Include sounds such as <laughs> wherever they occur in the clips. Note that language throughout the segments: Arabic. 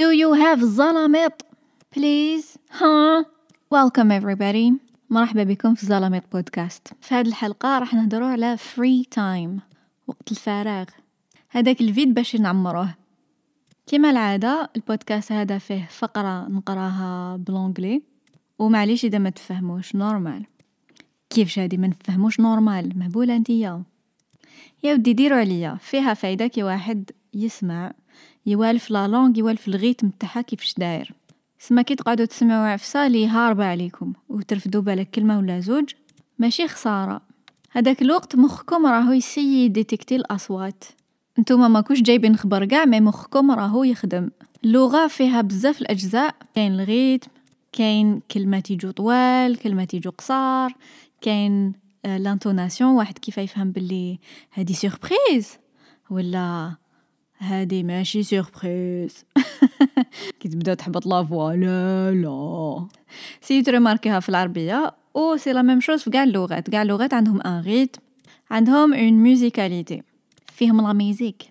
Do you have زلمط please. ها welcome everybody. مرحبا بكم في زلمط بودكاست في هذه الحلقة راح نهضروا على free time وقت الفراغ. هذاك ال vide باش نعمروه. كما العادة البودكاست هذا فيه فقرة نقراها ب l'anglais ومعليش إذا ما تفهموش normal كيفش هادي ما نفهموش normal مهبولة انتيا يا ودي ديروا عليا. فيها فايدة كي واحد يسمع يوالف la langue يوالف ال rythme تاعها كيفاش داير. سما كي تقعدوا تسمعوا عفسة لي هاربه عليكم. وترفدوا بالك كلمة ولا زوج. ماشي خسارة. هذاك الوقت مخكم راهو يسيي détecter الأصوات. نتوما ماكوش جايبين خبر كاع mais مخكم راهو يخدم. اللغة فيها بزاف الأجزاء. كاين ال rythme كاين كلمات يجو طوال كلمات يجو قصار كاين l'intonation آه، واحد كيف يفهم باللي هادي surprise ولا هادي ماشي surprise <laughs> كي تبدا تحبط لا là aussi ترماركيها في العربية. aussi la même chose في كاع اللغات. كاع اللغات عندهم un rythme. عندهم une musicalité. فيهم la musique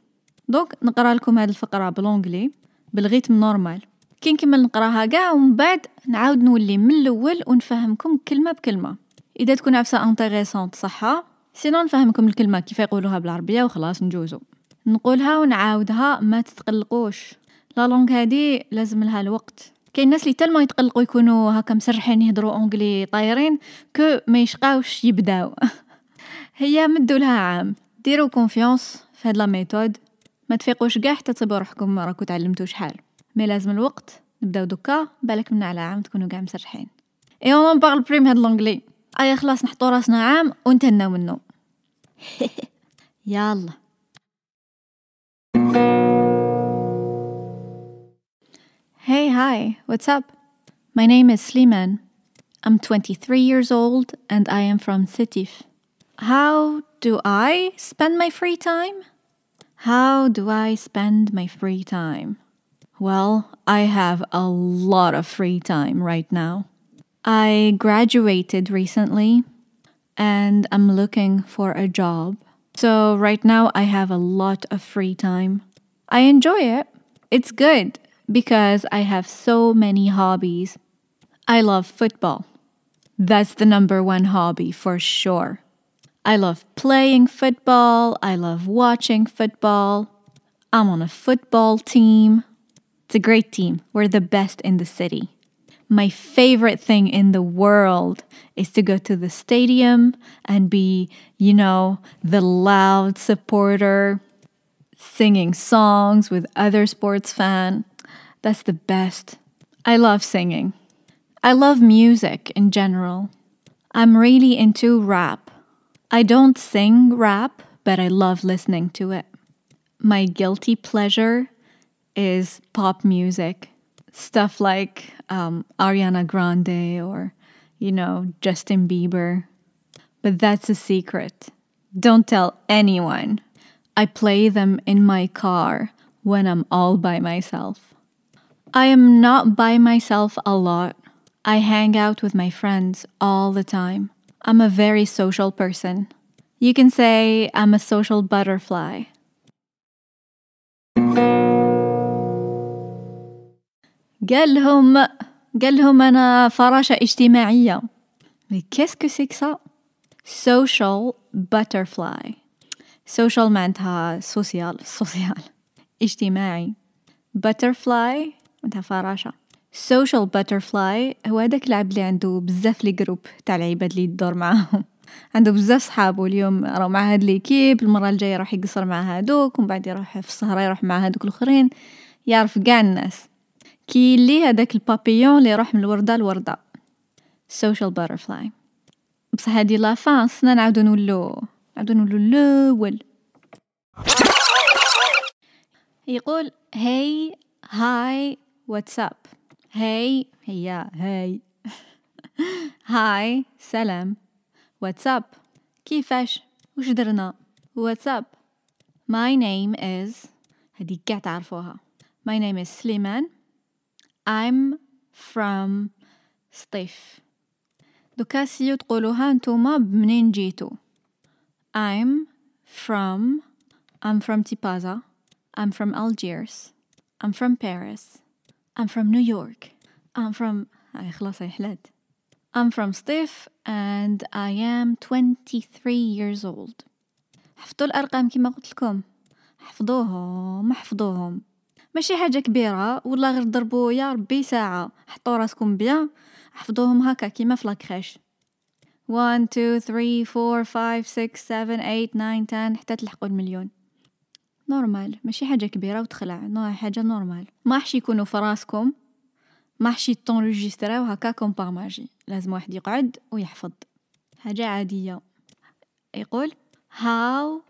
donc نقرا لكم هذه الفقرة ب l'anglais بال rythme normal. كي نكمل نقراها كاع ومن بعد نعاود نولي من الأول ونفهمكم كلمة بكلمة. إذا تكون عفسة intéressante صحة sinon نفهمكم الكلمة كيف يقولوها بالعربية وخلاص نجوزو. نقولها ونعاودها ما تتقلقوش. la langue هادي لازم لها الوقت. كاين الناس اللي تلمو يتقلقوا يكونوا هكا مسرحين يهضروا anglais طايرين كو ما يشقاوش يبداو. <laughs> هي مدوا لها عام. ديروا confiance في هاد la méthode. ما تفيقوش كاع حتى تصيبوا روحكم راكو تعلمتوا شحال. mais لازم الوقت. نبداو دوكا بالك من على عام تكونوا كاع مسرحين. اي اون بارل بريم هاد لونجلي ايا خلاص نحطو راسنا عام ونتهناو منو. <laughs> يلا Hey, hi, what's up? My name is Sliman. I'm 23 years old and I am from Sitif. How do I spend my free time? How do I spend my free time? Well, I have a lot of free time right now. I graduated recently and I'm looking for a job. So, right now, I have a lot of free time. I enjoy it. It's good because I have so many hobbies. I love football. That's the number one hobby for sure. I love playing football. I love watching football. I'm on a football team. It's a great team. We're the best in the city. My favorite thing in the world is to go to the stadium and be, you know, the loud supporter, singing songs with other sports fans. That's the best. I love singing. I love music in general. I'm really into rap. I don't sing rap, but I love listening to it. My guilty pleasure is pop music. Stuff like um, Ariana Grande or, you know, Justin Bieber. But that's a secret. Don't tell anyone. I play them in my car when I'm all by myself. I am not by myself a lot. I hang out with my friends all the time. I'm a very social person. You can say I'm a social butterfly. قالهم قالهم أنا فراشة اجتماعية. que c'est que ça Social butterfly. Social معناتها social social اجتماعي. Butterfly معناتها فراشة. Social butterfly هو هذاك العبد اللي عنده بزاف les groupes تاع العباد اللي يدور معاهم. <laughs> عنده بزاف صحابو اليوم راهو مع هاد l'équipe المرة الجاية يروح يقصر مع هادوك ومن بعد يروح في السهره يروح مع هادوك الآخرين. يعرف كاع الناس. كي لي هذاك البابيون اللي يروح من الوردة لوردة social butterfly بصح هادي la fin خصنا نعاودو نولو نعاودو نولو الأول يقول hi hi up? Hey hey hi hi <laughs> سلام up? كيفاش؟ وش درنا؟ Up? My name is هدي قاع تعرفوها My name is Sliman I'm from سطيف دوكا سيو تقولوها نتوما بمنين جيتو I'm from I'm from Tipaza I'm from Algiers I'm from Paris I'm from New York I'm from هاي خلاص هاي حلات I'm from سطيف and I am 23 years old حفظوا الأرقام كما قلت لكم حفظوهم احفظوهم ماشي حاجة كبيرة. ولا غير ضربوا يا ربي ساعة. حطوا راسكم بيان. حفظوهم هكا كيما في لاكريش 1 2 3 4 5 6 7 8 9 10 حتى تلحقوا المليون. normal. ماشي حاجة كبيرة وتخلع. نوع حاجة normal. ما حش يكونوا في راسكم. ما حش تونجستراو هكا comme par magie لازم واحد يقعد ويحفظ. حاجة عادية. يقول how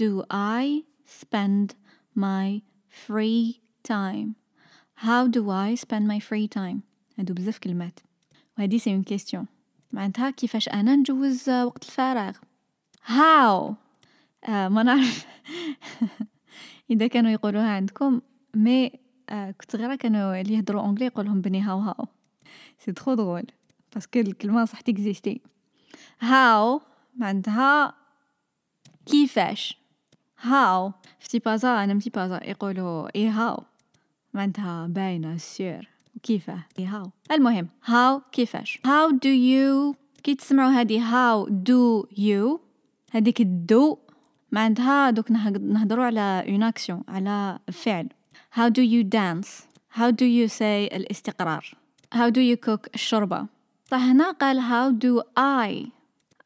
do I spend my free time. How do I spend my free time? هادو بزاف كلمات. وهادي c'est une question معناتها كيفاش أنا نجوز وقت الفراغ. How? آه ما نعرف. <laughs> إذا كانوا يقولوها عندكم mais آه كنت غير كانوا اللي يهضروا anglais يقولهم بني how how. c'est trop drôle parce que الكلمة صح تيكزيستي how معناتها كيفاش؟ how. في بازا أنا متي بازا يقولوا اي هاو؟ معناتها bien sûr كيفاه اي هاو. المهم how كيفاش؟ How do you؟ كي تسمعوا هذه how do you هذيك ال do معناتها دوك نهضروا على une action على فعل. How do you dance how do you say الاستقرار؟ How do you cook الشوربة؟ فهنا قال how do I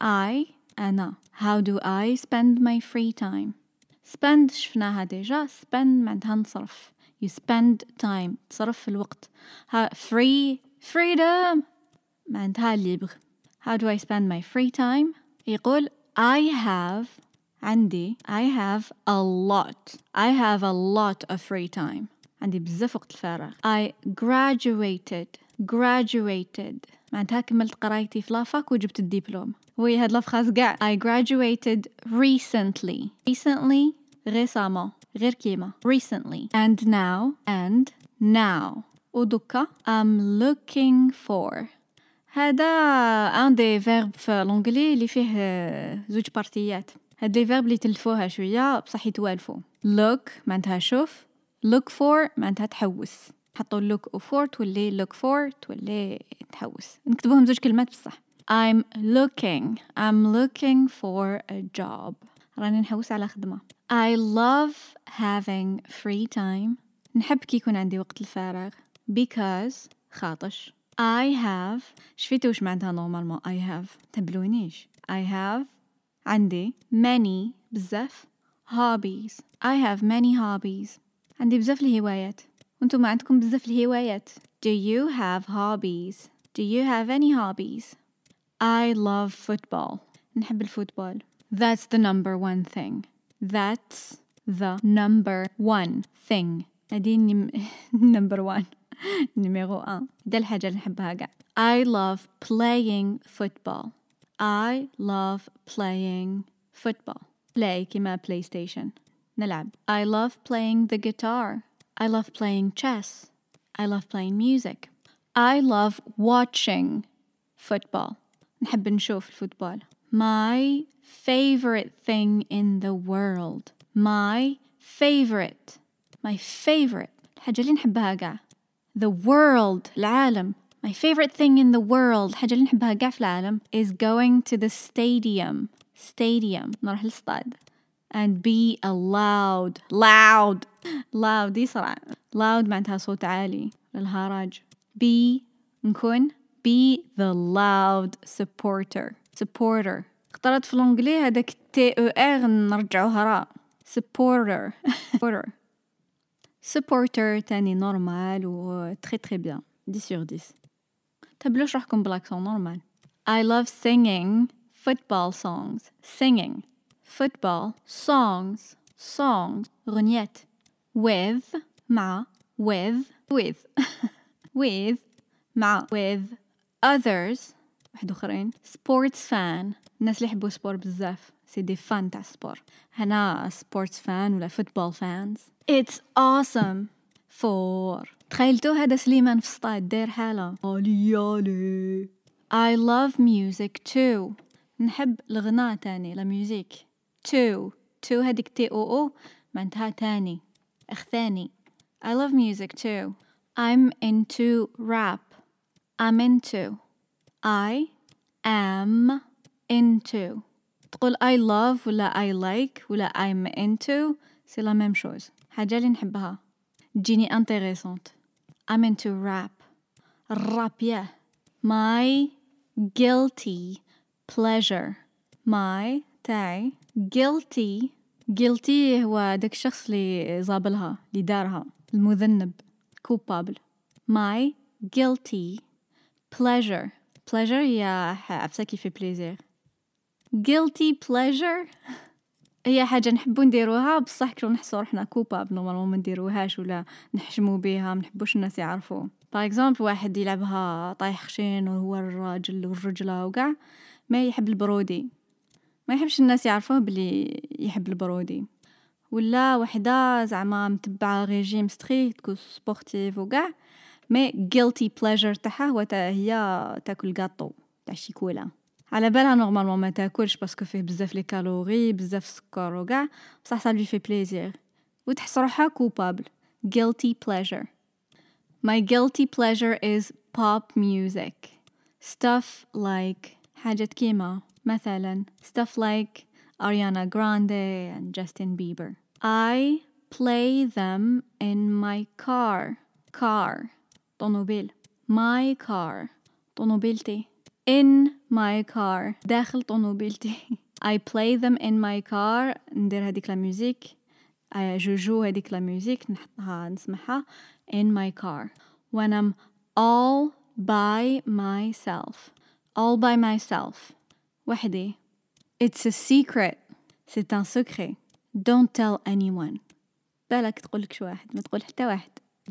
I أنا. How do I spend my free time spend شفناها déjà spend معناتها نصرف you spend time تصرف في الوقت ها free freedom معناتها libre how do I spend my free time يقول I have عندي I have a lot I have a lot of free time عندي بزاف وقت الفراغ I graduated graduated معناتها كملت قرايتي في la fac وجبت الدبلوم oui هاد la phrase قاع I graduated recently. Recently récemment. غير كيما. Recently. And now and now. ودكا I'm looking for. هذا un des verbes في l'anglais اللي فيه زوج بارتيات هاد les verbes اللي تلفوها شوية بصح يتوالفوا look معناتها شوف. Look for معناتها تحوس. حطوا look و for تولي look for تولي تحوس. نكتبوهم زوج كلمات بصح. I'm looking I'm looking for a job راني نحوس على خدمة I love having free time نحب كي يكون عندي وقت الفراغ because خاطش I have شفيتو وش معناتها نورمالمون I have تبلونيش I have عندي many بزاف hobbies I have many hobbies عندي بزاف الهوايات وانتم عندكم بزاف الهوايات Do you have hobbies? Do you have any hobbies? I love football نحب الفوتبول That's the number one thing That's the number one thing هذه نم... <laughs> number one <laughs> نيميرو 1 ده الحاجة اللي نحبها قاع I love playing football I love playing football. Play كما PlayStation. نلعب. I love playing the guitar. I love playing chess. I love playing music. I love watching football. نحب نشوف الفوتبول. My favorite thing in the world. My favorite. My favorite. الحاجة اللي نحبها قاع. The world. العالم. My favorite thing in the world حاجة اللي نحبها قاع في العالم is going to the stadium stadium نروح للستاد and be a loud loud loud يسرع loud معناتها صوت عالي للهراج be نكون be the loud supporter supporter اخترت في الانجلي هذاك تي او ار نرجعوها راء supporter supporter supporter تاني نورمال و تري تري بيان 10 sur 10 تبلوش روحكم بالاكسون نورمال I love singing football songs singing football songs songs غنيات with مع with with <laughs> with مع with Others واحد آخرين sports fan. الناس اللي يحبوا sport بزاف. c'est des fans تاع sport هنا sports fan ولا football fans. It's awesome. For. تخيلتو هذا سليمان في السطاد داير حالة. علي I love music too. نحب الغناء تاني la musique too too هذيك T O O معناتها تاني. أخ ثاني. I love music too. I'm into rap. I'm into. I am into. تقول I love ولا I like ولا I'm into. c'est la même chose. حاجة اللي نحبها. تجيني intéressante. I'm into rap. الراب يا. Yeah. My guilty pleasure. My تاعي guilty guilty هو داك الشخص اللي زابلها اللي دارها المذنب coupable my guilty pleasure. Pleasure هي عفسة كيف plaisir guilty pleasure? هي حاجة نحبو نديروها بصح كلو نحسو روحنا coupable normalement ما نديروهاش ولا نحشمو بيها منحبوش الناس يعرفو. par exemple واحد يلعبها طايح خشين وهو الراجل والرجلة وكاع mais يحب la broderie. ما يحبش الناس يعرفوه بلي يحب la broderie. ولا وحدة زعما متبعة régime strict تكون sportive وكاع مي guilty pleasure تاعها هو هي تاكل غاطو تاع شيكولا على بالها نورمالمون ما تاكلش باسكو فيه بزاف لي كالوري بزاف سكر وكاع بصح صا لي في بليزير وتحس روحها كوبابل guilty pleasure my guilty pleasure is pop music stuff like حاجات كيما مثلا stuff like Ariana Grande and Justin Bieber I play them in my car car طوموبيل. my car طوموبيلتي. in my car داخل طوموبيلتي. <laughs> I play them in my car. ندير هذيك la musique. je joue هذيك la musique. نحطها نسمعها. In my car. When I'm all by myself. All by myself. وحدي. It's a secret. C'est un secret. Don't tell anyone. بالك تقولك شو واحد ما تقول حتى واحد.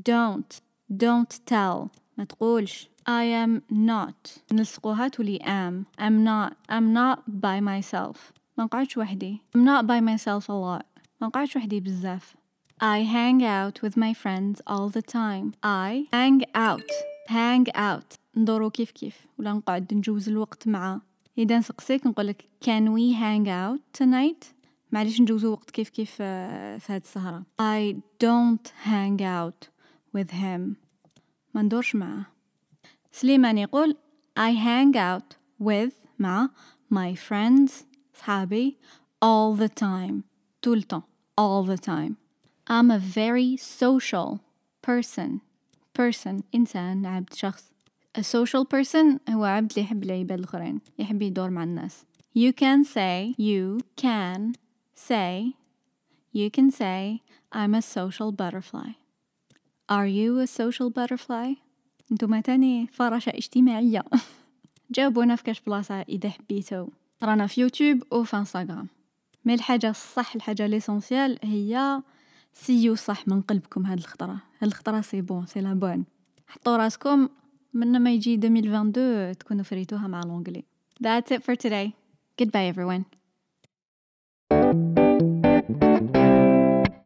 Don't. don't tell ما تقولش I am not نلصقوها تولي am I'm not I'm not by myself ما نقعدش وحدي I'm not by myself a lot ما نقعدش وحدي بزاف I hang out with my friends all the time I hang out hang out ندورو كيف كيف ولا نقعد نجوز الوقت مع إذا نسقسيك نقولك can we hang out tonight معليش نجوزو وقت كيف كيف في هاد السهرة I don't hang out with him ما ندورش معاه سليمان يقول I hang out with مع my friends صحابي all the time tout le temps all the time I'm a very social person person إنسان عبد شخص a social person هو عبد اللي يحب العباد الآخرين يحب يدور مع الناس you can say you can say you can say I'm a social butterfly Are you a social butterfly? أنتم تاني فراشة اجتماعية. <laughs> جاوبونا في كاش بلاصة إذا حبيتو. رانا في يوتيوب وفي إنستغرام. mais الحاجة الصح الحاجة l'essentiel هي سيو صح من قلبكم هاد الخطرة. هاد الخطرة c'est bon c'est la bonne حطوا راسكم. من ما يجي 2022 تكونوا فريتوها مع لونجلي That's it for today. Goodbye everyone.